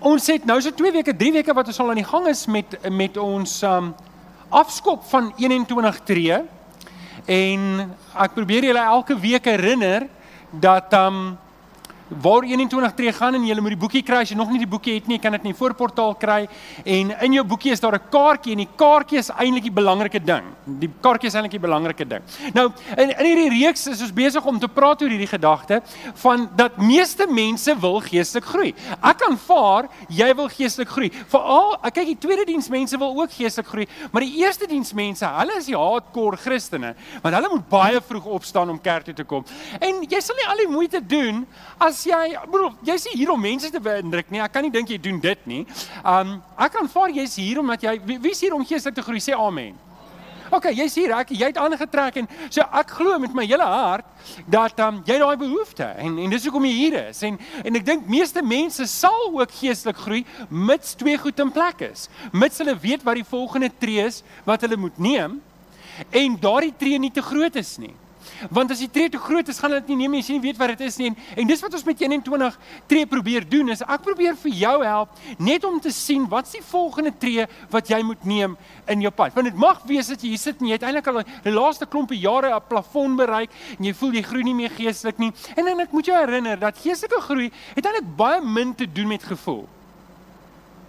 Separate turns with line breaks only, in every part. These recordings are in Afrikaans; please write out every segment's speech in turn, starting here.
ons het nou so 2 weke, 3 weke wat ons al aan die gang is met met ons um afskop van 21 tree. En ek probeer julle elke week herinner dat um waar 21 tree gaan en jy moet die boekie kry as jy nog nie die boekie het nie, kan dit in die voorportaal kry en in jou boekie is daar 'n kaartjie en die kaartjie is eintlik die belangrike ding. Die kaartjie is eintlik die belangrike ding. Nou in in hierdie reeks is ons besig om te praat oor hierdie gedagte van dat meeste mense wil geestelik groei. Ek aanvaar jy wil geestelik groei. Veral kyk die tweede diens mense wil ook geestelik groei, maar die eerste diens mense, hulle is die hardcore Christene, want hulle moet baie vroeg opstaan om kerk toe te kom. En jy sal nie al die moeite doen as as jy broer, jy's hier om mense te beïndruk nie. Ek kan nie dink jy doen dit nie. Um ek aanvaar jy's hier omdat jy wie's hier om geestelik te groei? Sê amen. OK, jy's hier. Ek jy het aangetrek en so ek glo met my hele hart dat um jy daai behoefte en en dis hoekom jy hier is. En en ek dink meeste mense sal ook geestelik groei mits twee goed in plek is. Mits hulle weet wat die volgende tree is wat hulle moet neem en daardie tree nie te groot is nie. Want as die tree te groot is, gaan hulle dit nie neem nie, as jy nie weet wat dit is nie. En, en dis wat ons met 21 tree probeer doen, is ek probeer vir jou help net om te sien wat's die volgende tree wat jy moet neem in jou pad. Want dit mag wees dat jy hier sit en jy het eintlik al die laaste klompie jare 'n plafon bereik en jy voel jy groei nie meer geestelik nie. En dan ek moet jou herinner dat geestelike groei het eintlik baie min te doen met gevoel.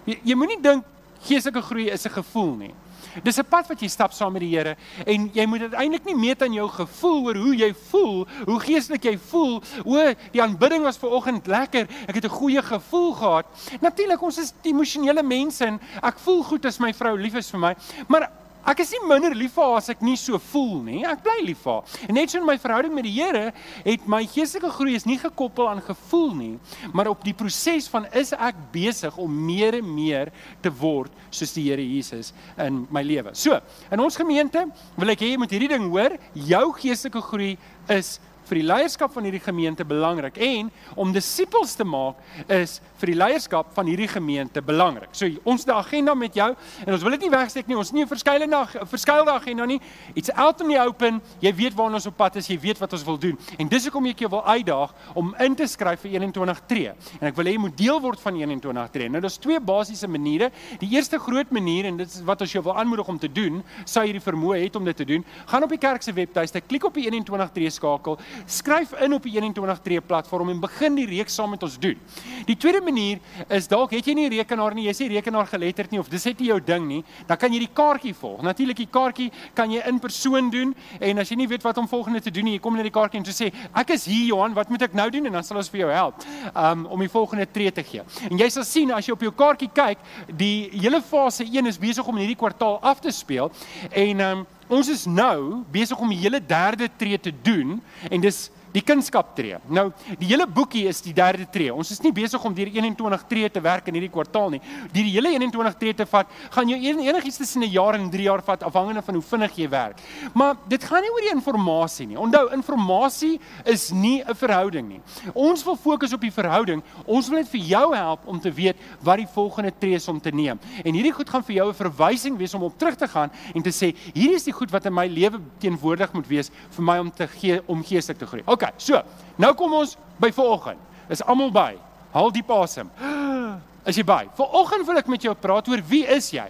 Jy, jy moenie dink geestelike groei is 'n gevoel nie. Dis 'n pad wat jy stap saam met die Here en jy moet dit eintlik nie meet aan jou gevoel oor hoe jy voel, hoe geestelik jy voel. O, die aanbidding was vanoggend lekker. Ek het 'n goeie gevoel gehad. Natuurlik, ons is emosionele mense en ek voel goed as my vrou lief is vir my, maar Ek is nie minder lief vir haar as ek nie so voel nie. Ek bly lief vir haar. En net so in my verhouding met die Here het my geestelike groei is nie gekoppel aan gevoel nie, maar op die proses van is ek besig om meer en meer te word soos die Here Jesus in my lewe. So, in ons gemeente wil ek hê jy moet hierdie ding hoor, jou geestelike groei is vir die leierskap van hierdie gemeente belangrik en om disippels te maak is vir die leierskap van hierdie gemeente belangrik. So ons die agenda met jou en ons wil dit nie wegsteek nie. Ons nie 'n verskeidenheid verskeidelde agenda nie. It's out in the open. Jy weet waar ons op pad is, jy weet wat ons wil doen. En dis hoekom ek jou wil uitdaag om in te skryf vir 21 tree. En ek wil hê jy moet deel word van 21 tree. Nou daar's twee basiese maniere. Die eerste groot manier en dit is wat ons jou wil aanmoedig om te doen, sou jy die vermoë het om dit te doen, gaan op die kerk se webtuiste, klik op die 21 tree skakel, skryf in op die 21 tree platform en begin die reeks saam met ons doen. Die tweede manier is dalk het jy nie rekenaar nie, jy sê rekenaar geletterd nie of dis net nie jou ding nie, dan kan jy die kaartjie volg. Natuurlik die kaartjie kan jy in persoon doen en as jy nie weet wat om volgende te doen nie, jy kom net die kaartjie en jy sê ek is hier Johan, wat moet ek nou doen en dan sal ons vir jou help um, om die volgende tree te gee. En jy sal sien as jy op jou kaartjie kyk, die hele fase 1 is besig om in hierdie kwartaal af te speel en um, ons is nou besig om die hele derde tree te doen en dis die kunskap tree. Nou, die hele boekie is die derde tree. Ons is nie besig om deur 21 tree te werk in hierdie kwartaal nie. Die hele 21 tree te vat, gaan jou enigiets tussen 'n jaar en 3 jaar vat afhangende van hoe vinnig jy werk. Maar dit gaan nie oor die inligting nie. Onthou, inligting is nie 'n verhouding nie. Ons wil fokus op die verhouding. Ons wil net vir jou help om te weet wat die volgende tree is om te neem. En hierdie goed gaan vir jou 'n verwysing wees om op terug te gaan en te sê, hierdie is die goed wat in my lewe teenwoordig moet wees vir my om te gee om geestelik te groei. Okay, OK, so. Nou kom ons by vanoggend. Is almal by? Haal diep asem. Is jy by? Vanoggend wil ek met jou praat oor wie is jy?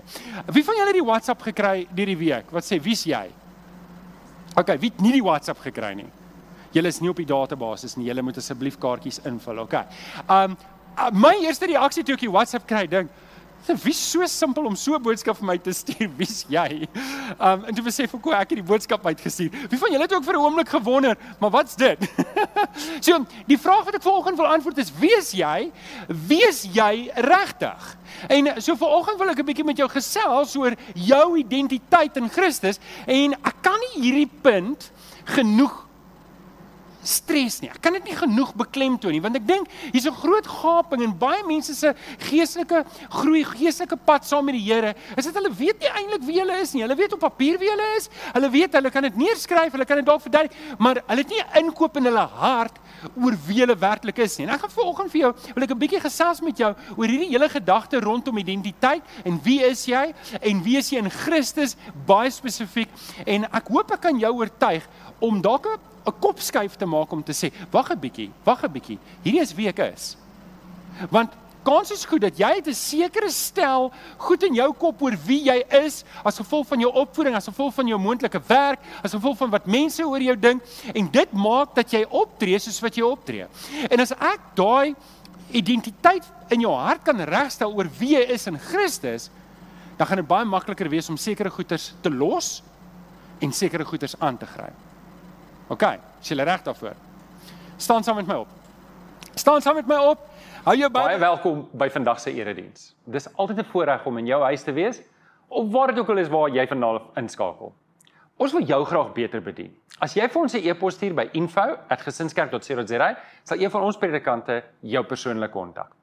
Wie van julle het die WhatsApp gekry hierdie week? Wat sê wie's jy? OK, wie het nie die WhatsApp gekry nie? Julle is nie op die database nie. Julle moet asseblief kaartjies invul. OK. Um my eerste reaksie toe ek die WhatsApp kry, dink Dit is so simpel om so 'n boodskap vir my te stuur. Wie's jy? Um en toe besef ek hoe ek hierdie boodskap uitgestuur. Wie van julle het ook vir 'n oomblik gewonder, maar wat's dit? so, die vraag wat ek volgens wil antwoord is: Wie is jy? Wie is jy regtig? En so vanoggend wil ek 'n bietjie met jou gesels oor jou identiteit in Christus en ek kan nie hierdie punt genoeg stres nie. Ek kan dit nie genoeg beklemtoon nie want ek dink hier's 'n groot gaping in baie mense se geestelike groei, geestelike pad saam met die Here. Is dit hulle weet nie eintlik wie hulle is nie. Hulle weet op papier wie hulle is. Hulle weet hulle kan dit neerskryf, hulle kan dit dalk verduidelik, maar hulle het nie inkoop in hulle hart oor wie hulle werklik is nie. En ek gaan vanoggend vir jou wil ek 'n bietjie gesels met jou oor hierdie hele gedagte rondom identiteit en wie is jy en wie is jy in Christus baie spesifiek en ek hoop ek kan jou oortuig om dalk 'n 'n kopskuif te maak om te sê, wag 'n bietjie, wag 'n bietjie. Hierdie is wie ek is. Want kans is goed dat jy 'n sekere stel goed in jou kop oor wie jy is as gevolg van jou opvoeding, as gevolg van jou moontlike werk, as gevolg van wat mense oor jou dink en dit maak dat jy optree soos wat jy optree. En as ek daai identiteit in jou hart kan regstel oor wie jy is in Christus, dan gaan dit baie makliker wees om sekere goeders te los en sekere goeders aan te gryp. OK, is jy reg daarvoor? Staan saam met my op. Staan saam met my op. Hou jou
baie welkom by vandag se erediens. Dis altyd 'n voorreg om in jou huis te wees of waar dit ook al is waar jy vandaan inskakel. Ons wil jou graag beter bedien. As jy vir ons 'n e-pos stuur by info@gesinskerk.co.za, sal een van ons predikante jou persoonlik kontak.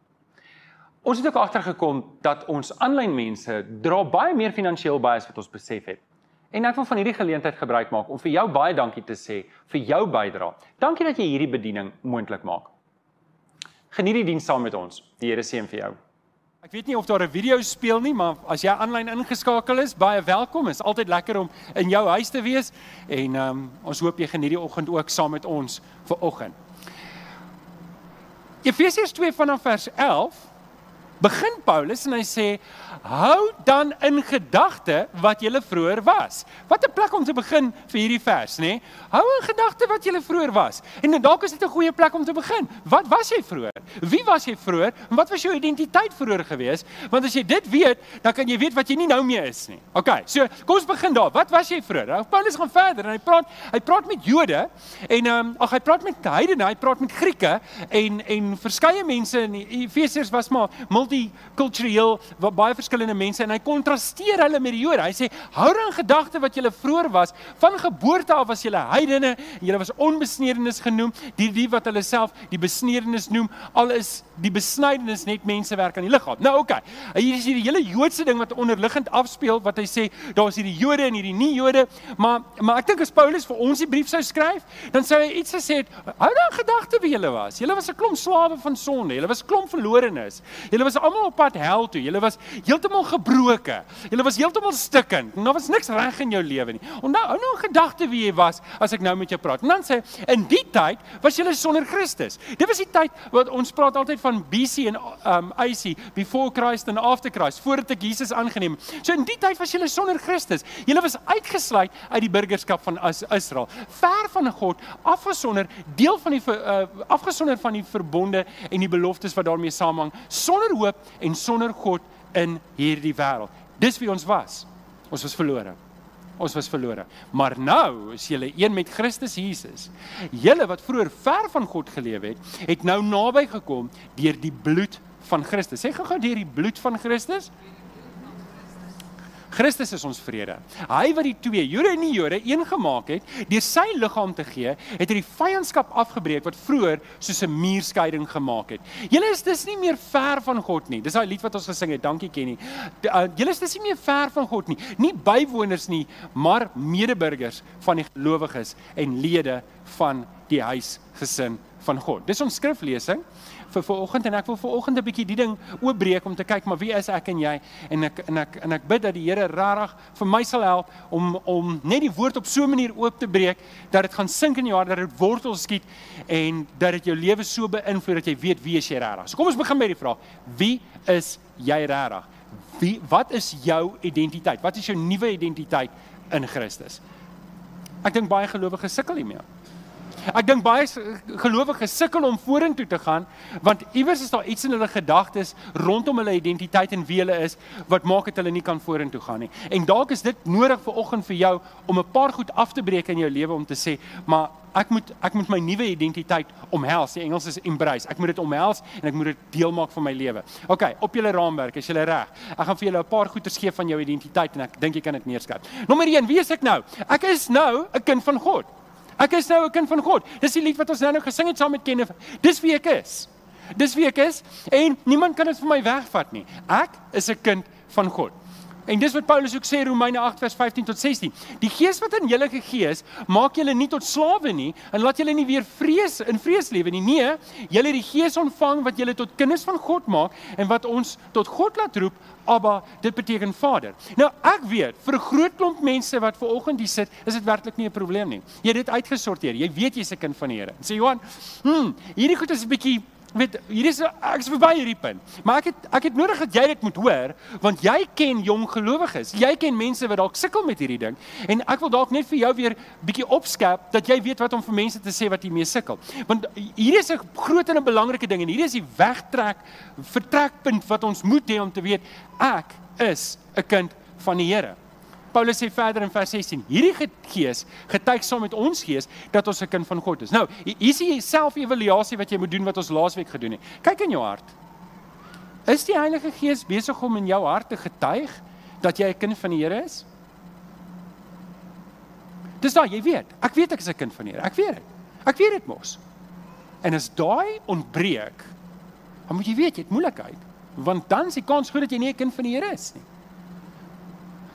Ons het ook agtergekom dat ons aanlyn mense dra baie meer finansiëel by as wat ons besef het. En ek wil van hierdie geleentheid gebruik maak om vir jou baie dankie te sê vir jou bydrae. Dankie dat jy hierdie bediening moontlik maak. Geniet die diens saam met ons. Die Here seën vir jou.
Ek weet nie of daar 'n video speel nie, maar as jy aanlyn ingeskakel is, baie welkom. Dit is altyd lekker om in jou huis te wees en um, ons hoop jy geniet die oggend ook saam met ons vir oggend. Efesiërs 2 vanaf vers 11 begin Paulus en hy sê hou dan in gedagte wat jy vroeër was. Wat 'n plek om te begin vir hierdie vers, nê? Hou in gedagte wat jy vroeër was. En dalk is dit 'n goeie plek om te begin. Wat was jy vroeër? Wie was jy vroeër? En wat was jou identiteit vroeër gewees? Want as jy dit weet, dan kan jy weet wat jy nie nou meer is nie. OK, so kom ons begin daar. Wat was jy vroeër? Nou Paulus gaan verder en hy praat hy praat met Jode en ehm um, ag hy praat met heidene, hy praat met Grieke en en verskeie mense in Efesiërs was maar multikultureel wat baie verskillende mense en hy kontrasteer hulle met die Jode. Hy sê hou dan gedagte wat julle vroeër was, van geboorte af was julle heidene en julle was onbesnedenis genoem, die die wat hulle self die besnedenis noem, al is die besnydenis net mensewerk aan die liggaam. Nou. Okay. Hier is hierdie hele Joodse ding wat onderliggend afspeel wat hy sê daar is hierdie Jode en hierdie nie Jode, maar maar ek dink as Paulus vir ons die brief sou skryf, dan sou hy iets gesê het, hou dan gedagte wie julle was. Julle was 'n klomp slawe van sonde. Julle was klomp verlorenes. Julle was almal op pad hel toe. Jy was heeltemal gebroke. Jy was heeltemal stikkend. Daar was niks reg in jou lewe nie. Onthou nou, nou 'n gedagte wie jy was as ek nou met jou praat. En dan sê in die tyd was jy sonder Christus. Dit was die tyd wat ons praat altyd van BC en um AC, before Christ and after Christ, voordat ek Jesus aangeneem het. So in die tyd was jy sonder Christus. Jy was uitgesluit uit die burgerskap van Israel. Ver van God, afgesonder, deel van die uh, afgesonder van die verbonde en die beloftes wat daarmee saamhang, sonder hoop en sonder God in hierdie wêreld. Dis wie ons was. Ons was verlore. Ons was verlore. Maar nou is jy een met Christus Jesus. Julle wat vroeër ver van God geleef het, het nou naby gekom deur die bloed van Christus. Sê gou-gou deur die bloed van Christus. Christus is ons vrede. Hy wat die twee Jode en nie Jode een gemaak het, deur sy liggaam te gee, het hy die vyandskap afgebreek wat vroeër soos 'n muurskeiding gemaak het. Julle is dis nie meer ver van God nie. Dis daai lied wat ons gesing het. Dankie Kenny. Uh, julle is dis nie meer ver van God nie. Nie bywoners nie, maar medeburgers van die gelowiges en lede van die huisgesin van God. Dis ons skriflesing vir vanoggend en ek wil vanoggend 'n bietjie die ding oopbreek om te kyk maar wie is ek en jy en ek en ek en ek bid dat die Here regtig vir my sal help om om net die woord op so 'n manier oop te breek dat dit gaan sink in jou hart dat dit wortels skiet en dat dit jou lewe so beïnvloed dat jy weet wie is jy regtig. So kom ons begin met die vraag: Wie is jy regtig? Wie wat is jou identiteit? Wat is jou nuwe identiteit in Christus? Ek dink baie gelowiges sukkel hiermee. Ek dink baie gelowiges sukkel om vorentoe te gaan want iewers is daar iets in hulle gedagtes rondom hulle identiteit en wie hulle is wat maak dat hulle nie kan vorentoe gaan nie. En dalk is dit nodig vir oggend vir jou om 'n paar goed af te breek in jou lewe om te sê, maar ek moet ek moet my nuwe identiteit omhels. Die Engels is embrace. Ek moet dit omhels en ek moet dit deel maak van my lewe. OK, op julle raamwerk, is julle reg? Ek gaan vir julle 'n paar goeie gee van jou identiteit en ek dink jy kan dit neerskryf. Nommer 1, wie is ek nou? Ek is nou 'n kind van God. Ek is nou 'n kind van God. Dis die lied wat ons nou nou gesing het saam met Kenneth. Dis wie ek is. Dis wie ek is en niemand kan dit vir my wegvat nie. Ek is 'n kind van God. En dis wat Paulus ook sê Romeine 8 vers 15 tot 16. Die gees wat in julle gegee is, maak julle nie tot slawe nie en laat julle nie weer vrees in vrees lewe nie. Nee, julle het die gees ontvang wat julle tot kinders van God maak en wat ons tot God laat roep, Abba, dit beteken Vader. Nou ek weet vir 'n groot klomp mense wat ver oggend hier sit, is dit werklik nie 'n probleem nie. Jy het dit uitgesorteer. Jy weet jy's 'n kind van die Here. Sê Johan, hm, hierdie goed is 'n bietjie weet hier is ek is verby hierdie punt. Maar ek het ek het nodig dat jy dit moet hoor want jy ken jong gelowiges. Jy ken mense wat dalk sukkel met hierdie ding en ek wil dalk net vir jou weer bietjie opskerp dat jy weet wat om vir mense te sê wat hiermee sukkel. Want hier is 'n groot en 'n belangrike ding en hier is die wegtrek vertrekpunt wat ons moet hê om te weet ek is 'n kind van die Here. Paulus sê verder in vers 16: Hierdie gees getuig saam met ons gees dat ons 'n kind van God is. Nou, hier is die selfevaluasie wat jy moet doen wat ons laasweek gedoen het. Kyk in jou hart. Is die Heilige Gees besig om in jou hart te getuig dat jy 'n kind van die Here is? Dis daai, jy weet. Ek weet ek is 'n kind van die Here. Ek weet dit. Ek weet dit mos. En as daai ontbreek, dan moet jy weet jy het moeilikheid, want dan is die kans groot dat jy nie 'n kind van die Here is nie.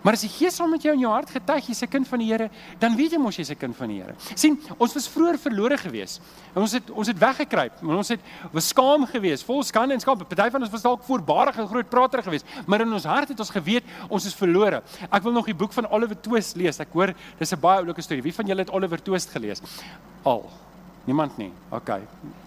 Maar as die Gees saam met jou in jou hart getuig jy's 'n kind van die Here, dan weet jy mos jy's 'n kind van die Here. sien, ons was vroeër verlore gewees. En ons het ons het weggekruip. Ons het was skaam gewees, vol skande en skaam. Party van ons was dalk voorbarig en groot prater gewees, maar in ons hart het ons geweet ons is verlore. Ek wil nog die boek van Oliver Twist lees. Ek hoor dis 'n baie oulike storie. Wie van julle het Oliver Twist gelees? Al. Niemand nie. OK.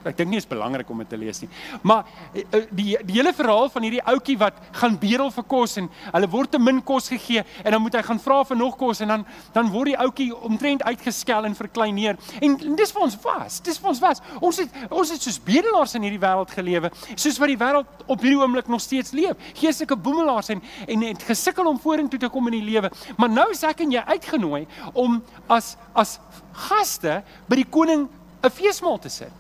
Ek dink nie is belangrik om dit te lees nie. Maar eh, eh, die die hele verhaal van hierdie ouetjie wat gaan bedel vir kos en hulle word te min kos gegee en dan moet hy gaan vra vir nog kos en dan dan word die ouetjie omtrent uitgeskel en verkleineer. En, en dis vir ons was. Dis vir ons was. Ons het ons het soos bedelaars in hierdie wêreld gelewe, soos wat die wêreld op hierdie oomblik nog steeds leef. Geestelike boemelaars en en het gesukkel om vorentoe te kom in die lewe. Maar nou is ek en jy uitgenooi om as as gaste by die koning 'n feesmaal te sit.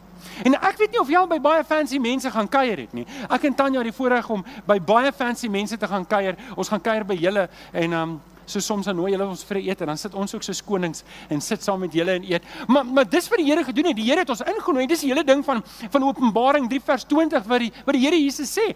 En ek weet nie of jy al by baie fancy mense gaan kuier het nie. Ek en Tanya het die voorreg om by baie fancy mense te gaan kuier. Ons gaan kuier by julle en um so soms dan nooi julle ons vir 'n ete en dan sit ons ook so konings en sit saam met julle en eet. Maar maar dis wat die Here gedoen het. Die Here het ons ingenooi. Dis die hele ding van van Openbaring 3 vers 20 wat die wat die Here Jesus sê.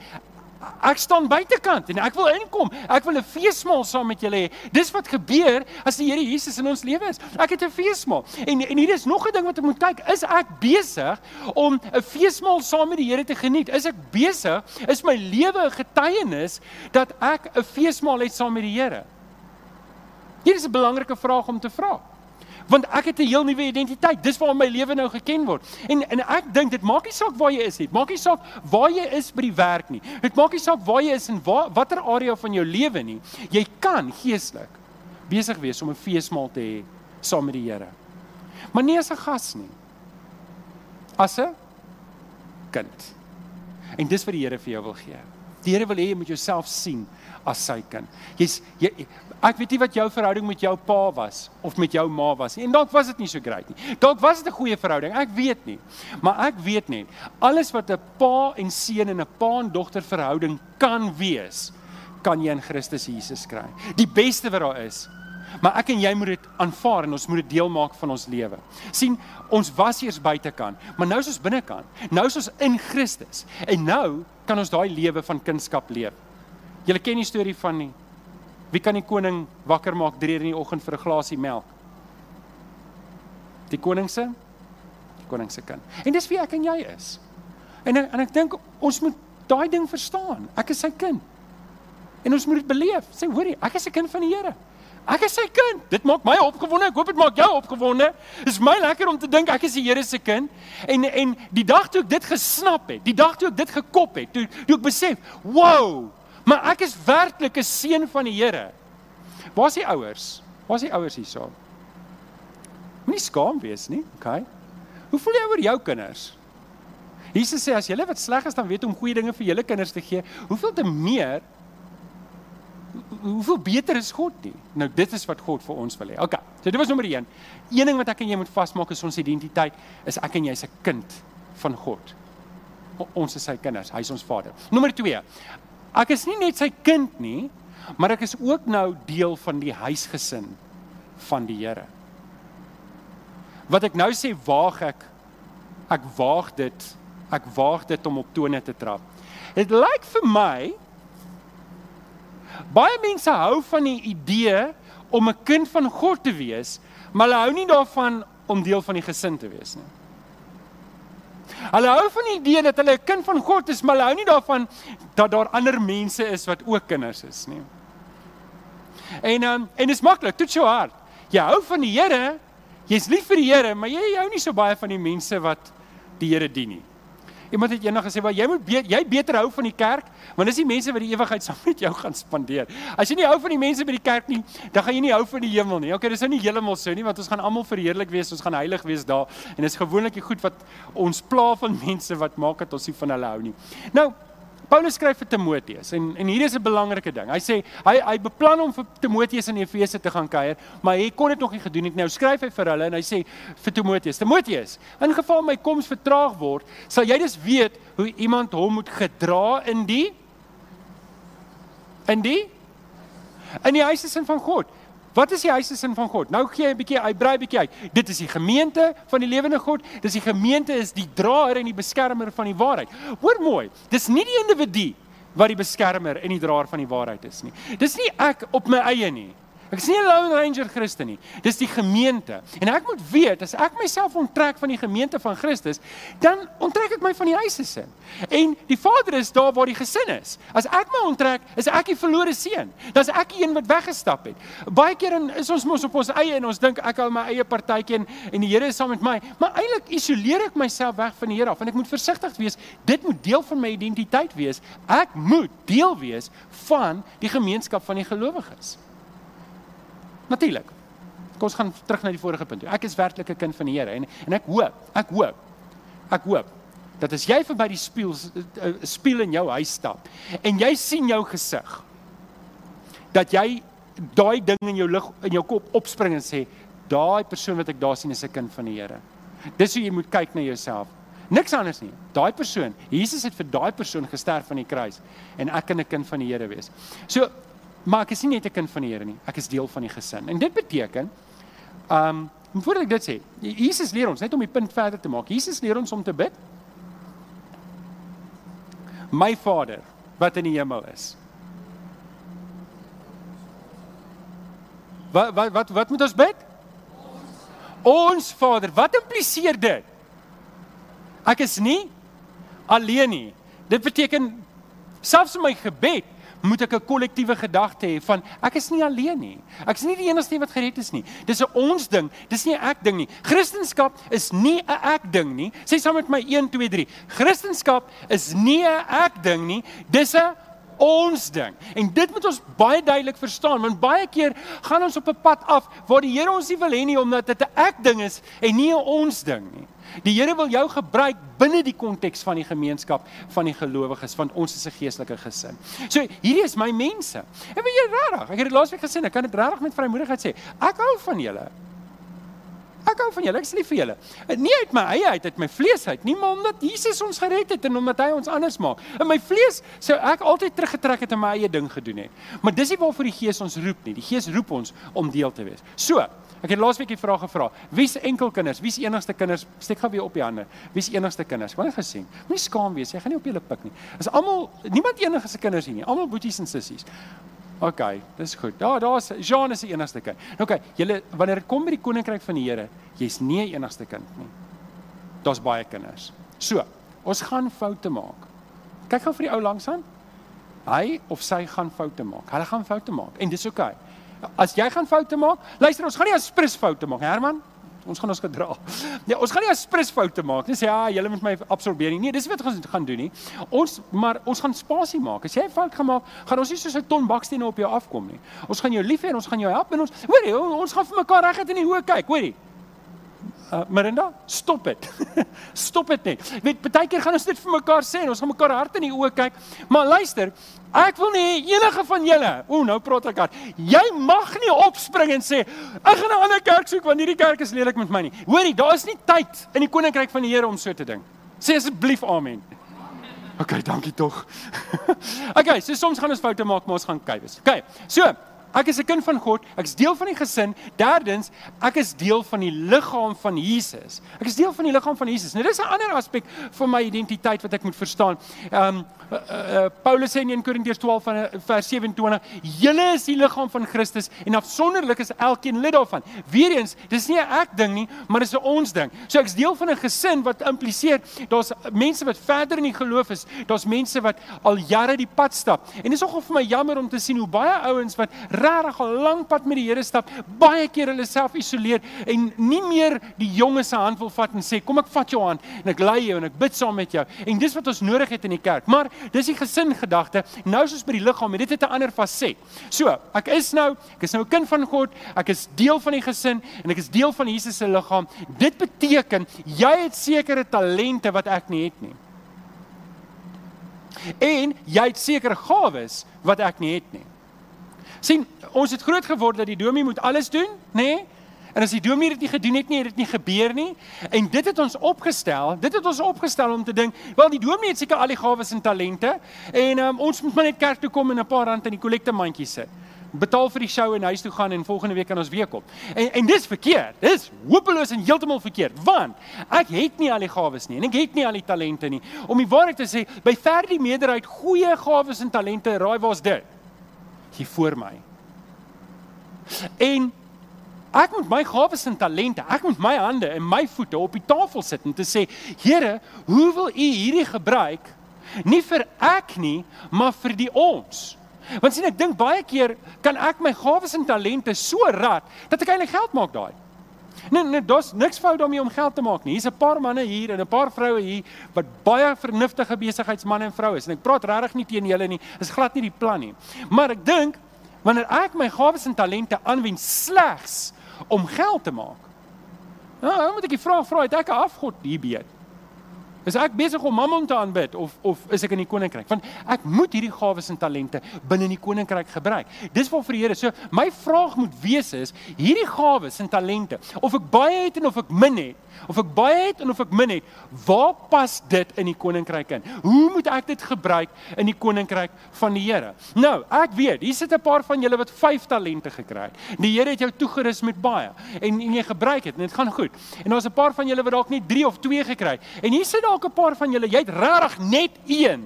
Ek staan buitekant en ek wil inkom. Ek wil 'n feesmaal saam met julle hê. Dis wat gebeur as die Here Jesus in ons lewe is. Ek het 'n feesmaal. En en hier is nog 'n ding wat ek moet kyk. Is ek besig om 'n feesmaal saam met die Here te geniet? Is ek besig? Is my lewe 'n getuienis dat ek 'n feesmaal het saam met die Here? Hier is 'n belangrike vraag om te vra want ek het 'n heel nuwe identiteit. Dis waar my lewe nou geken word. En en ek dink dit maak nie saak waar jy is nie. Maak nie saak waar jy is by die werk nie. Dit maak nie saak waar jy is en waar watter area van jou lewe nie. Jy kan geestelik besig wees om 'n feesmaal te hê saam met die Here. Maar nie as 'n gas nie. As 'n kind. En dis wat die Here vir jou wil gee. Die Here wil hê jy moet jouself sien as sy kind. Jy's jy Ek weet nie wat jou verhouding met jou pa was of met jou ma was nie. En dalk was dit nie so great nie. Dalk was dit 'n goeie verhouding. Ek weet nie. Maar ek weet net alles wat 'n pa en seun en 'n pa en dogter verhouding kan wees, kan jy in Christus Jesus kry. Die beste wat daar is. Maar ek en jy moet dit aanvaar en ons moet dit deel maak van ons lewe. sien, ons was eers buitekant, maar nou is ons binnekant. Nou is ons in Christus. En nou kan ons daai lewe van kindskap leef. Julle ken die storie van die Wie kan die koning wakker maak 3 uur in die oggend vir 'n glasie melk? Die koning se die koning se kind. En dis wie ek en jy is. En en ek dink ons moet daai ding verstaan. Ek is sy kind. En ons moet dit beleef. Sê hoorie, ek is 'n kind van die Here. Ek is sy kind. Dit maak my opgewonde. Ek hoop dit maak jou opgewonde. Dit is my lekker om te dink ek is die Here se kind. En en die dag toe ek dit gesnap het, die dag toe ek dit gekop het, toe toe ek besef, "Wow, Maar ek is werklik 'n seun van die Here. Waar is die ouers? Waar is die ouers hierso? Moenie skaam wees nie, okay? Hoe voel jy oor jou kinders? Jesus sê as julle wat sleg is dan weet om goeie dinge vir julle kinders te gee, hoeveel te meer hoeveel beter is God nie? Nou dit is wat God vir ons wil hê. Okay. So dit was nommer 1. Een ding wat ek en jy moet vasmaak is ons identiteit is ek en jy is 'n kind van God. Ons is sy kinders, hy is ons Vader. Nommer 2 ek is nie net sy kind nie, maar ek is ook nou deel van die huisgesin van die Here. Wat ek nou sê waag ek ek waag dit ek waag dit om op tone te trap. Dit lyk vir my baie mense hou van die idee om 'n kind van God te wees, maar hulle hou nie daarvan om deel van die gesin te wees nie. Hulle hou van die idee dat hulle 'n kind van God is, maar hulle hou nie daarvan dat daar ander mense is wat ook kinders is nie. En um, en dit is maklik, toets jou hart. Jy hou van die Here, jy's lief vir die Here, maar jy hou nie so baie van die mense wat die Here dien nie. Iemand het eendag gesê, "Maar jy moet be jy beter hou van die kerk, want dis die mense wat die ewigheid saam met jou gaan spandeer. As jy nie hou van die mense by die kerk nie, dan gaan jy nie hou van die hemel nie." Okay, dis nou nie heeltemal so nie, want ons gaan almal verheerlik wees, ons gaan heilig wees daar. En dis gewoonlik die goed wat ons pla van mense wat maak dat ons nie van hulle hou nie. Nou, Paulus skryf vir Timoteus en en hier is 'n belangrike ding. Hy sê hy hy beplan om vir Timoteus in Efese te gaan kuier, maar hy kon dit nog nie gedoen het nie. Nou skryf hy vir hulle en hy sê vir Timoteus: "Timoteus, in geval my koms vertraag word, sal jy dus weet hoe iemand hom moet gedra in die in die in die huise van God." Wat is die huisesin van God? Nou gee hy 'n bietjie, hy brei bietjie uit. Dit is die gemeente van die lewende God. Dis die gemeente is die draer en die beskermer van die waarheid. Hoor mooi, dis nie die individu wat die beskermer en die draer van die waarheid is nie. Dis nie ek op my eie nie. Ek is nie 'n lone ranger Christen nie. Dis die gemeente. En ek moet weet as ek myself onttrek van die gemeente van Christus, dan onttrek ek my van die huise sin. En die Vader is daar waar die gesin is. As ek my onttrek, is ek die verlore seun. Dan is ek die een wat weggestap het. Baie keer in is ons mos op ons eie en ons dink ek hou my eie partytjie en, en die Here is saam met my, maar eintlik isoleer ek myself weg van die Here af en ek moet versigtig wees. Dit moet deel van my identiteit wees. Ek moet deel wees van die gemeenskap van die gelowiges. Natuurlik. Kom ons gaan terug na die vorige punt. Ek is werklik 'n kind van die Here en en ek hoop, ek hoop. Ek hoop dat as jy verby die spieël eh, spieël in jou huis stap en jy sien jou gesig dat jy daai ding in jou lig in jou kop opspring en sê daai persoon wat ek daar sien is 'n kind van die Here. Dis hoe jy moet kyk na jouself. Niks anders nie. Daai persoon, Jesus het vir daai persoon gesterf aan die kruis en ek kan 'n kind van die Here wees. So Maar ek is nie net 'n kind van die Here nie. Ek is deel van die gesin. En dit beteken um voordat ek dit sê, Jesus leer ons net om die punt verder te maak. Jesus leer ons om te bid. My Vader wat in die hemel is. Wat wat wat wat moet ons bid? Ons Vader. Wat impliseer dit? Ek is nie alleen nie. Dit beteken selfs in my gebed moet ek 'n kollektiewe gedagte hê van ek is nie alleen nie. Ek is nie die enigste wat gered is nie. Dis 'n ons ding, dis nie 'n ek ding nie. Christendom is nie 'n ek ding nie. Sê saam met my 1 2 3. Christendom is nie 'n ek ding nie. Dis 'n ons ding. En dit moet ons baie duidelik verstaan want baie keer gaan ons op 'n pad af waar die Here ons nie wil hê nie omdat dit 'n ek ding is en nie 'n ons ding nie. Die Here wil jou gebruik binne die konteks van die gemeenskap van die gelowiges want ons is 'n geestelike gesin. So hierdie is my mense. En weet jy regtig, ek het dit laasweek gesê, ek kan dit regtig met vrymoedigheid sê. Ek hou van julle. Ek hou van julle, ek is lief vir julle. Nie uit my eie uit, uit my vlees uit, nie maar omdat Jesus ons gered het en omdat hy ons anders maak. In my vlees sou ek altyd teruggetrek het en my eie ding gedoen het. Maar dis nie waarvoor die Gees ons roep nie. Die Gees roep ons om deel te wees. So, Ek het laasweek die vraag gevra. Wie's enkelkinders? Wie's enigste kinders? Steek gou weer op die hande. Wie's enigste kinders? Wat het gesien? Moenie skaam wees. Jy gaan nie op julle pik nie. Is almal niemand enigste kinders hier nie. Almal boeties en sissies. OK, dis goed. Daar daar's Jean is die enigste kind. OK, julle wanneer dit kom by die koninkryk van die Here, jy's nie 'n enigste kind nie. Daar's baie kinders. So, ons gaan foute maak. Kyk gou vir die ou langs aan. Hy of sy gaan foute maak. Hulle gaan foute maak en dis OK. As jy gaan foute maak, luister ons gaan nie as sprits foute maak, Herman. Ons gaan ons gedra. Nee, ons gaan nie as sprits foute maak nie. Sê ja, julle moet my absorbeer nie. Nee, dis wat ons gaan doen nie. Ons maar ons gaan spasie maak. As jy 'n fout gemaak, gaan ons nie soos 'n ton bakstene op jou afkom nie. Ons gaan jou lief hê en ons gaan jou help en ons hoorie, ons gaan vir mekaar reguit in die hoë kyk, hoorie. Uh, Marinda, stop dit. stop dit net. Weet, baie keer gaan ons dit vir mekaar sê en ons gaan mekaar hart in die oë kyk. Maar luister, ek wil nie enige van julle, o, nou praat ek hard. Jy mag nie opspring en sê ek gaan 'n ander kerk soek want hierdie kerk is lelik met my nie. Hoorie, daar is nie tyd in die koninkryk van die Here om so te ding. Sê asseblief amen. OK, dankie tog. OK, so soms gaan ons foute maak, maar ons gaan kyk. OK. So, Ek is 'n kind van God, ek is deel van die gesin. Derdens, ek is deel van die liggaam van Jesus. Ek is deel van die liggaam van Jesus. Nou dis 'n ander aspek van my identiteit wat ek moet verstaan. Ehm um, uh, uh, Paulus sê in 1 Korintiërs 12 van vers 27, julle is die liggaam van Christus en afsonderlik is elkeen lid daarvan. Weereens, dis nie 'n ek ding nie, maar dis 'n ons ding. So ek's deel van 'n gesin wat impliseer daar's mense wat verder in die geloof is. Daar's mense wat al jare die pad stap. En dis nogal vir my jammer om te sien hoe baie ouens wat regtig al lank pad met die Here stap, baie keer hulle self isoleer en nie meer die jonges se hand wil vat en sê kom ek vat jou hand en ek lei jou en ek bid saam met jou. En dis wat ons nodig het in die kerk. Maar dis die gesin gedagte. Nou is ons by die liggaam en dit het 'n ander faset. So, ek is nou, ek is nou 'n kind van God, ek is deel van die gesin en ek is deel van Jesus se liggaam. Dit beteken jy het sekere talente wat ek nie het nie. En jy het sekere gawes wat ek nie het nie. Sien, ons het groot geword dat die dominee moet alles doen, nê? Nee? En as die dominee dit nie gedoen het nie, het dit nie gebeur nie. En dit het ons opgestel, dit het ons opgestel om te dink, wel die dominee het seker al die gawes en talente en um, ons moet maar net kerk toe kom en 'n paar rand in die kollektemandjie sit betaal vir die show en huis toe gaan en volgende week kan ons weer kom. En en dis verkeerd. Dis hopeloos en heeltemal verkeerd. Want ek het nie al die gawes nie en ek het nie al die talente nie. Om die waarheid te sê, by ver die meerderheid goeie gawes en talente, raai waar's dit? Hier voor my. En ek moet my gawes en talente, ek moet my hande en my voete op die tafel sit en te sê, Here, hoe wil U hierdie gebruik? Nie vir ek nie, maar vir die ons. Want sien ek dink baie keer kan ek my gawes en talente so rad dat ek eintlik geld maak daai. Nee nee, daar's niks fout daarmee om geld te maak nie. Hier's 'n paar manne hier en 'n paar vroue hier wat baie vernuftige besigheidsmense en vroue is en ek praat regtig nie teen julle nie. Dis glad nie die plan nie. Maar ek dink wanneer ek my gawes en talente aanwend slegs om geld te maak. Nou, moet ek die vraag vra, het ek 'n afgod hier beet? Is ek besig om Mammon te aanbid of of is ek in die koninkryk? Want ek moet hierdie gawes en talente binne in die koninkryk gebruik. Dis wat vir die Here. So my vraag moet wees is hierdie gawes en talente, of ek baie het en of ek min het, of ek baie het en of ek min het, waar pas dit in die koninkryk in? Hoe moet ek dit gebruik in die koninkryk van die Here? Nou, ek weet, hier sit 'n paar van julle wat 5 talente gekry het. Die Here het jou toegerus met baie en, en jy gebruik dit en dit gaan goed. En daar's 'n paar van julle wat dalk net 3 of 2 gekry het. En hier sit dalk 'n paar van julle, jy het regtig net 1.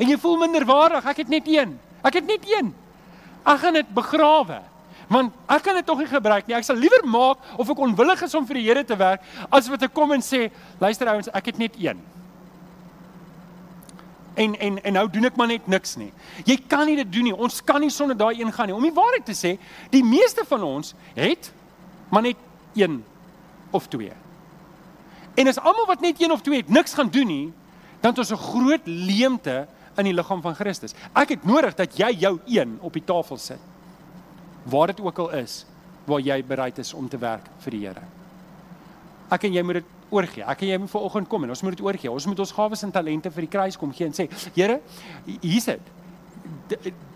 En jy voel minderwaardig, ek het net 1. Ek het net 1. Ek gaan dit begrawe want ek kan dit tog nie gebruik nie. Ek sal liewer maak of ek onwillig is om vir die Here te werk as wat ek kom en sê, luister ouens, ek het net een. En en en nou doen ek maar net niks nie. Jy kan nie dit doen nie. Ons kan nie sonder daai een gaan nie. Om die waarheid te sê, die meeste van ons het maar net een of twee. En as almal wat net een of twee het niks gaan doen nie, dan het ons 'n groot leemte in die liggaam van Christus. Ek het nodig dat jy jou een op die tafel sit waar dit ook al is waar jy bereid is om te werk vir die Here. Ek en jy moet dit oorgee. Ek en jy moet vanoggend kom en ons moet dit oorgee. Ons moet ons gawes en talente vir die kruis kom gee en sê, Here, hier's dit.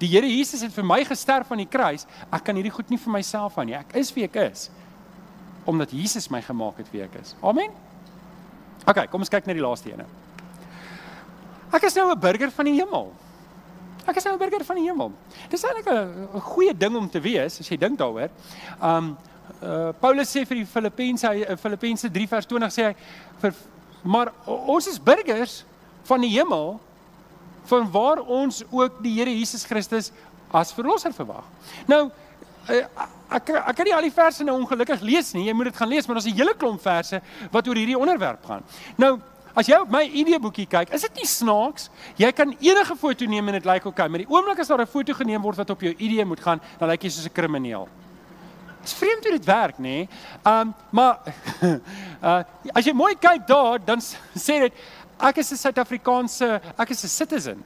Die Here Jesus het vir my gesterf aan die kruis. Ek kan hierdie goed nie vir myself aan nie. Ek is wie ek is omdat Jesus my gemaak het wie ek is. Amen. OK, kom ons kyk na die laaste ene. Ek is nou 'n burger van die hemel. Ek is nou 'n burger van die hemel. Dis eintlik 'n goeie ding om te wees as jy dink daaroor. Um uh Paulus sê vir die Filippense uh, Filippense 3 vers 20 sê hy vir maar ons is burgers van die hemel van waar ons ook die Here Jesus Christus as verlosser verwag. Nou ek ek kan nie al die verse nou ongelukkig lees nie. Jy moet dit gaan lees, maar daar's 'n hele klomp verse wat oor hierdie onderwerp gaan. Nou As jy op my ID-boekie kyk, is dit nie snaaks? Jy kan enige foto neem en dit lyk oukei, maar die oomblik as daar 'n foto geneem word wat op jou ID moet gaan, dan lyk jy soos 'n krimineel. Dit is vreemd hoe dit werk, nê? Nee? Um maar uh as jy mooi kyk daar, dan sê dit ek is 'n Suid-Afrikaanse, ek is 'n citizen.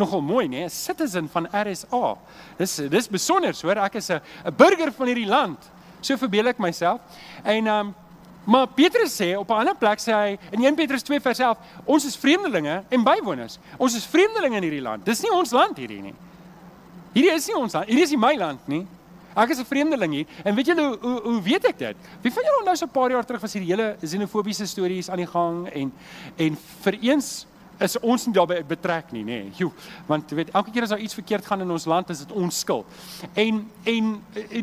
Nogal mooi, nê? Nee? 'n Citizen van RSA. Dis dis besonder, hoor. Ek is 'n 'n burger van hierdie land. So verbeel ek myself. En um Maar Petrus sê op 'n ander plek sê hy in 1 Petrus 2 vers 11, ons is vreemdelinge en bywoners. Ons is vreemdelinge in hierdie land. Dis nie ons land hierdie nie. Hierdie is nie ons land. Hierdie is nie my land nie. Ek is 'n vreemdeling hier. En weet julle hoe, hoe hoe weet ek dit? Wie van julle onthou so 'n paar jaar terug was hierdie hele xenofobiese stories aan die gang en en vir eens is ons nie daarbey betrek nie, nê. Nee. Want jy weet, elke keer as daar iets verkeerd gaan in ons land, is dit ons skuld. En en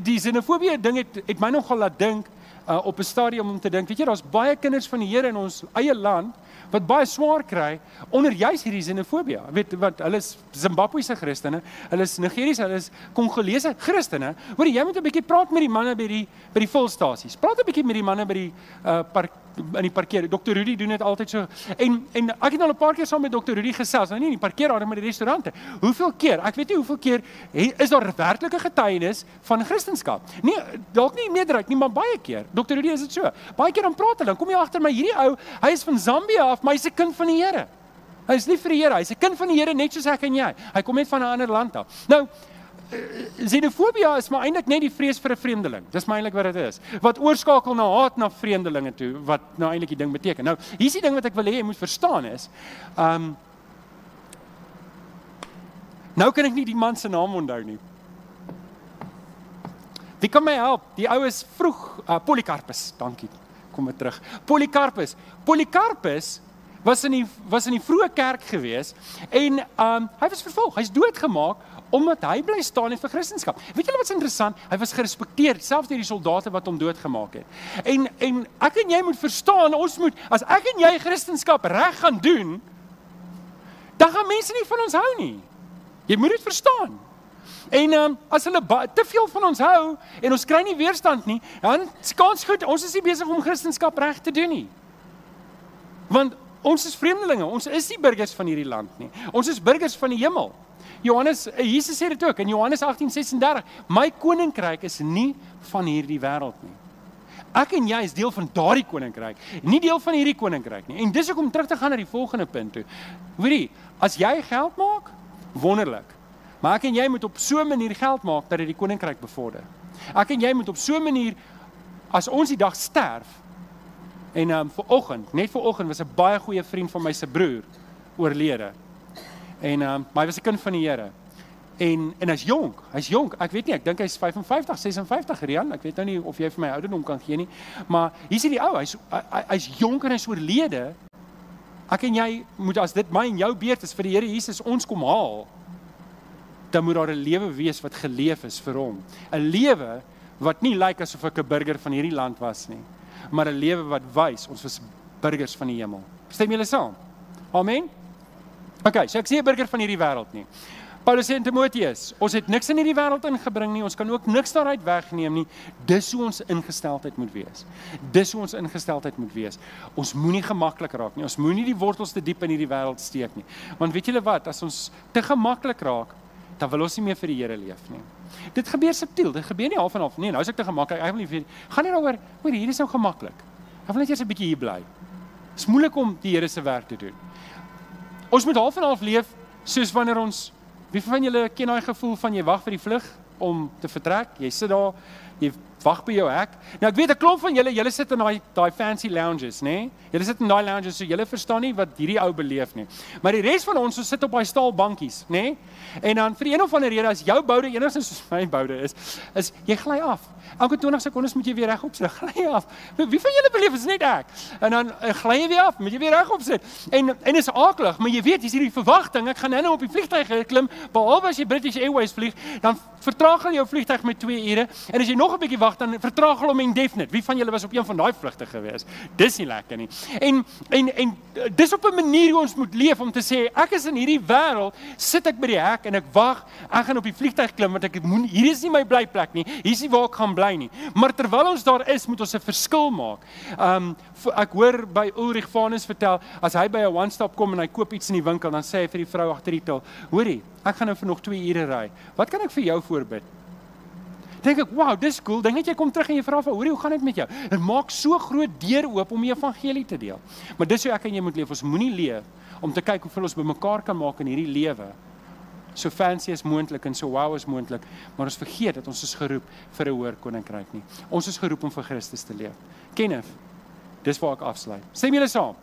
die xenofobie ding het het my nogal laat dink uh, op 'n stadium om te dink, weet jy, daar's baie kinders van die Here in ons eie land wat baie swaar kry onder juis hierdie xenofobie. Weet wat hulle is Zimbabwese Christene, hulle is Nigeriese, hulle is Kongolese Christene. Hoor jy moet 'n bietjie praat met die manne by die by die volstasies. Praat 'n bietjie met die manne by die uh park in die parkeer. Dr. Rudy doen dit altyd so. En en ek het al 'n paar keer saam met Dr. Rudy gesels, nou nie in die parkeerarea maar in die restaurante. Hoeveel keer? Ek weet nie hoeveel keer is daar werklike getuienis van Christendom. Nee, dalk nie meerderheid nie, maar baie keer. Dr. Rudy is dit so. Baie keer dan praat hulle, dan kom jy agter my hierdie ou, hy is van Zambia af, maar hy's 'n kind van die Here. Hy is nie vir die Here, hy's 'n kind van die Here net soos ek en jy. Hy kom net van 'n ander land af. Nou xenofobie is maar eintlik net die vrees vir 'n vreemdeling. Dis maar eintlik wat dit is. Wat oorskakel na haat na vreemdelinge toe wat nou eintlik die ding beteken. Nou, hier's die ding wat ek wil hê jy moet verstaan is, ehm um, Nou kan ek nie die man se naam onthou nie. Wie kan my help? Die ou is vroeg uh, Polycarpus. Dankie. Kom weer terug. Polycarpus. Polycarpus was in die was in die vroeë kerk gewees en um, hy was vervolg. Hy's doodgemaak omdat hy bly staan vir Christendom. Weet julle wat's interessant? Hy was gerespekteer selfs deur die soldate wat hom doodgemaak het. En en ek en jy moet verstaan, ons moet as ek en jy Christendom reg gaan doen, dan gaan mense nie van ons hou nie. Jy moet dit verstaan. En um, as hulle te veel van ons hou en ons kry nie weerstand nie, dan skans goed, ons is nie besig om Christendom reg te doen nie. Want ons is vreemdelinge, ons is nie burgers van hierdie land nie. Ons is burgers van die hemel. Johannes eh, Jesus sê dit ook in Johannes 18:36, my koninkryk is nie van hierdie wêreld nie. Ek en jy is deel van daardie koninkryk, nie deel van hierdie koninkryk nie. En dis hoekom terug te gaan na die volgende punt toe. Hoorie, as jy geld maak, wonderlik. Maar ek en jy moet op so 'n manier geld maak dat dit die koninkryk bevorder. Ek en jy moet op so 'n manier as ons die dag sterf en um, vir oggend, net vir oggend was 'n baie goeie vriend van my se broer oorlede. En ehm um, maar hy was 'n kind van die Here. En en hy's jonk. Hy's jonk. Ek weet nie, ek dink hy's 55, 56 Rian. Ek weet nou nie of jy vir my ouderdom kan gee nie. Maar hier sien die ou, hy's hy's jonk en hy's oorlede. Ek en jy moet as dit my en jou beurt is vir die Here Jesus ons kom haal. Dan moet daar 'n lewe wees wat geleef is vir hom. 'n Lewe wat nie lyk asof ek 'n burger van hierdie land was nie, maar 'n lewe wat wys ons was burgers van die hemel. Stem julle saam? Amen. OK, so ek sê 'n burger van hierdie wêreld nie. Paulus sê in Timoteus, ons het niks in hierdie wêreld ingebring nie, ons kan ook niks daaruit wegneem nie. Dis hoe ons ingesteldheid moet wees. Dis hoe ons ingesteldheid moet wees. Ons moenie gemaklik raak nie. Ons moenie die wortels te diep in hierdie wêreld steek nie. Want weet julle wat, as ons te gemaklik raak, dan wil ons nie meer vir die Here leef nie. Dit gebeur subtiel. Dit gebeur nie half en half nie. Nou as ek te gemaklik, ek wil nie vir gaan nie daaroor, hoor hier is nou gemaklik. Ek wil net eers 'n bietjie hier bly. Dit is moeilik om die Here se werk te doen. Ons moet half en half leef soos wanneer ons wie van julle ken daai gevoel van jy wag vir die vlug om te vertrek. Jy sit daar, jy wag by jou hek. Nou ek weet 'n klomp van julle, julle sit in daai daai fancy lounges, nê? Nee? Julle sit in daai lounges, so julle verstaan nie wat hierdie ou beleef nie. Maar die res van ons, ons sit op daai staalbankies, nê? Nee? En dan vir een of ander rede as jou boude enigstens soos my boude is, is jy gly af. Elke 20 sekondes moet jy weer regop sit. Gly af. Wie van julle beleef is net ek? En dan uh, gly jy weer af, moet jy weer regop sit. En en is aaklig, maar jy weet, jy's hierdie verwagting. Ek gaan nou op die vliegtuig klim, behalwe as jy British Airways vlieg, dan vertraag hulle jou vliegtuig met 2 ure. En as jy nog 'n bietjie wag, dan vertraag hulle hom indefinite. Wie van julle was op een van daai vlugte gewees? Dis nie lekker nie. En en en dis op 'n manier hoe ons moet leef om te sê ek is in hierdie wêreld, sit ek by die hek en ek wag. Ek gaan op die vliegtuig klim want ek moet hier is nie my blyplek nie. Hier is nie waar ek gaan bly nie. Maar terwyl ons daar is, moet ons 'n verskil maak. Um ek hoor by Ulrich Vanus vertel as hy by 'n one stop kom en hy koop iets in die winkel, dan sê hy vir die vrou agter die til: "Hoorie, ek gaan nou vir nog 2 ure ry. Wat kan ek vir jou voorbid?" Dink ek, "Wow, dis cool." Dink net jy kom terug en jy vra vir, "Hoorie, hoe gaan dit met jou?" Dit maak so groot deur oop om die evangelie te deel. Maar dis hoe ek en jy moet leef. Ons moenie leef om te kyk hoeveel ons bymekaar kan maak in hierdie lewe so fancy as moontlik en so wow as moontlik, maar ons vergeet dat ons is geroep vir 'n hoër koninkryk nie. Ons is geroep om vir Christus te leef. Kenneth, dis waar ek afsluit. Stem julle saam?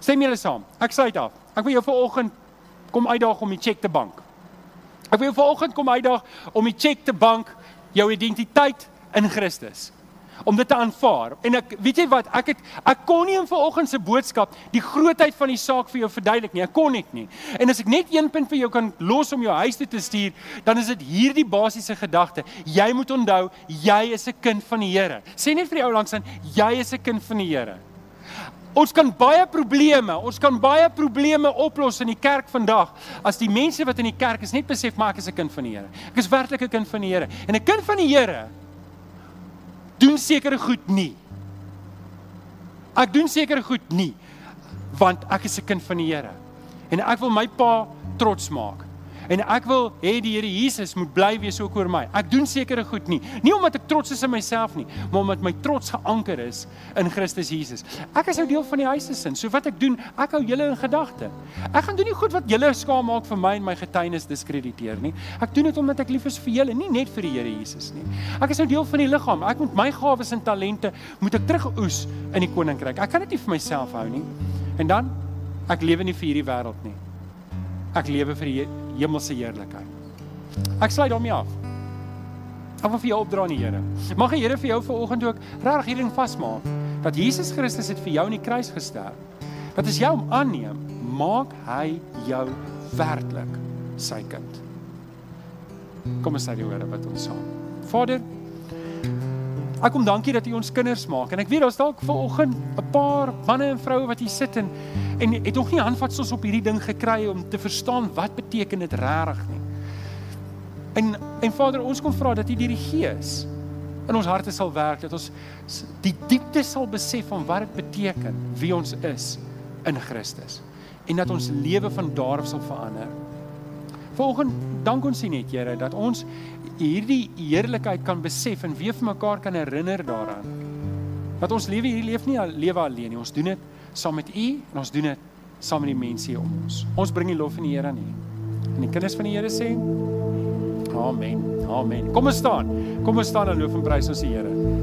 Stem julle saam? Ek sluit af. Ek wil jou vanoggend kom uitdaag om die check te bank. Ek wil jou vanoggend kom uitdaag om die check te bank jou identiteit in Christus om dit te aanvaar. En ek weet jy wat, ek het ek kon nie in vanoggend se boodskap die grootheid van die saak vir jou verduidelik nie. Ek kon net nie. En as ek net een punt vir jou kan los om jou huis toe te stuur, dan is dit hierdie basiese gedagte. Jy moet onthou, jy is 'n kind van die Here. Sê net vir die ou langs aan, jy is 'n kind van die Here. Ons kan baie probleme, ons kan baie probleme oplos in die kerk vandag as die mense wat in die kerk is net besef maar ek is 'n kind van die Here. Ek is werklik 'n kind van die Here. En 'n kind van die Here doen sekere goed nie. Ek doen sekere goed nie want ek is 'n kind van die Here. En ek wil my pa trots maak. En ek wil hê die Here Jesus moet bly wees ook oor my. Ek doen sekere goed nie, nie omdat ek trots is in myself nie, maar omdat my trots geanker is in Christus Jesus. Ek is nou deel van die huis se sin. So wat ek doen, ek hou julle in gedagte. Ek gaan doen nie goed wat julle skaam maak vir my en my getuienis diskrediteer nie. Ek doen dit omdat ek lief is vir julle, nie net vir die Here Jesus nie. Ek is nou deel van die liggaam. Ek moet my gawes en talente moet ek terugoes in die koninkryk. Ek kan dit nie vir myself hou nie. En dan ek lewe nie vir hierdie wêreld nie. Ek lewe vir die hemelse heerlikheid. Ek sluit daarmee af. Ek wil vir jou opdra aan die Here. Mag die Here vir jou vanoggend ook regtig hierding vasmaak dat Jesus Christus het vir jou aan die kruis gesterf. Dat as jy hom aanneem, maak hy jou werklik sy kind. Kom ons sê die Here wat ons saam. Vader, ek kom dankie dat U ons kinders maak en ek weet daar's dalk vanoggend 'n paar manne en vroue wat hier sit en en het nog nie handvatsels op hierdie ding gekry om te verstaan wat beteken dit regtig nie. En en Vader, ons kom vra dat U deur die Gees in ons harte sal werk dat ons die diepte sal besef van wat dit beteken wie ons is in Christus en dat ons lewe van daar af sal verander. Volgens dank ons U net Here dat ons hierdie heerlikheid kan besef en weer vir mekaar kan herinner daaraan. Dat ons lewe hier leef nie lewe alleen nie. Ons doen dit saam met U en ons doen dit saam met die mense hier om ons. Ons bring die lof aan die Here aan U. En die kinders van die Here sê: Amen. Amen. Kom ons staan. Kom ons staan en loof en prys ons die Here.